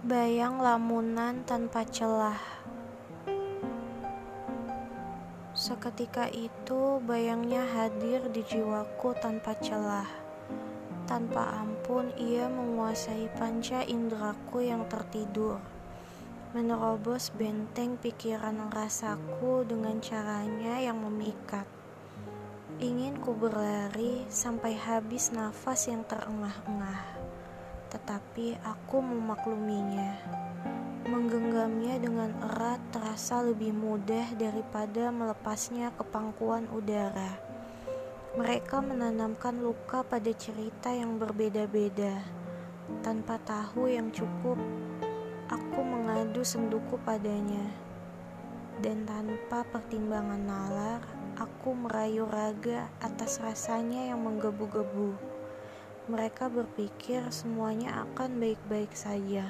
Bayang lamunan tanpa celah. Seketika itu, bayangnya hadir di jiwaku tanpa celah. Tanpa ampun, ia menguasai panca indraku yang tertidur, menerobos benteng pikiran rasaku dengan caranya yang memikat. Ingin ku berlari sampai habis nafas yang terengah-engah tetapi aku memakluminya. Menggenggamnya dengan erat terasa lebih mudah daripada melepasnya ke pangkuan udara. Mereka menanamkan luka pada cerita yang berbeda-beda. Tanpa tahu yang cukup, aku mengadu senduku padanya. Dan tanpa pertimbangan nalar, aku merayu raga atas rasanya yang menggebu-gebu. Mereka berpikir semuanya akan baik-baik saja,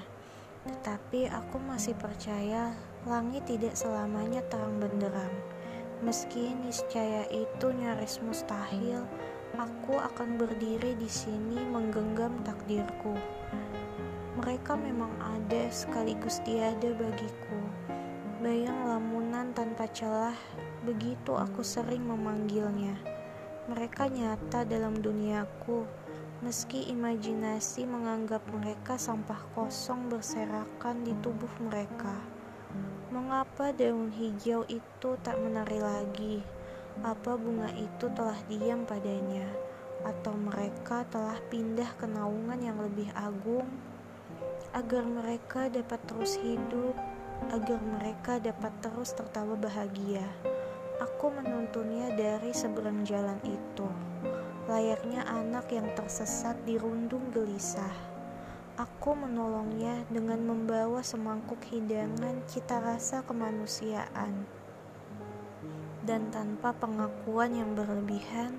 tetapi aku masih percaya langit tidak selamanya terang benderang. Meski niscaya itu nyaris mustahil, aku akan berdiri di sini menggenggam takdirku. Mereka memang ada sekaligus tiada bagiku. Bayang lamunan tanpa celah, begitu aku sering memanggilnya. Mereka nyata dalam duniaku, meski imajinasi menganggap mereka sampah kosong berserakan di tubuh mereka. Mengapa daun hijau itu tak menari lagi? Apa bunga itu telah diam padanya? Atau mereka telah pindah ke naungan yang lebih agung? Agar mereka dapat terus hidup, agar mereka dapat terus tertawa bahagia. Aku menuntunnya dari seberang jalan itu layaknya anak yang tersesat di rundung gelisah. Aku menolongnya dengan membawa semangkuk hidangan cita rasa kemanusiaan. Dan tanpa pengakuan yang berlebihan,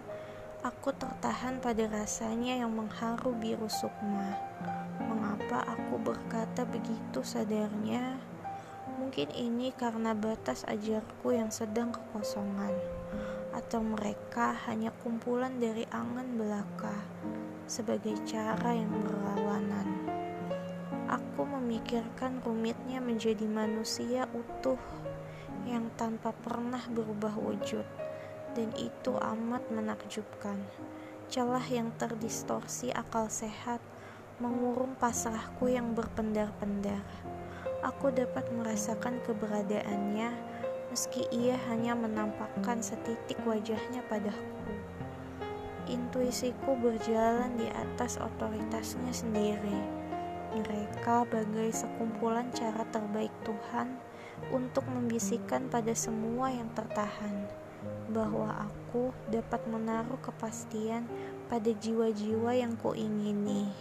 aku tertahan pada rasanya yang mengharu biru sukma. Mengapa aku berkata begitu sadarnya? Mungkin ini karena batas ajarku yang sedang kekosongan atau mereka hanya kumpulan dari angan belaka sebagai cara yang berlawanan. Aku memikirkan rumitnya menjadi manusia utuh yang tanpa pernah berubah wujud, dan itu amat menakjubkan. Celah yang terdistorsi akal sehat mengurung pasrahku yang berpendar-pendar. Aku dapat merasakan keberadaannya meski ia hanya menampakkan setitik wajahnya padaku. Intuisiku berjalan di atas otoritasnya sendiri. Mereka bagai sekumpulan cara terbaik Tuhan untuk membisikkan pada semua yang tertahan bahwa aku dapat menaruh kepastian pada jiwa-jiwa yang kuingini.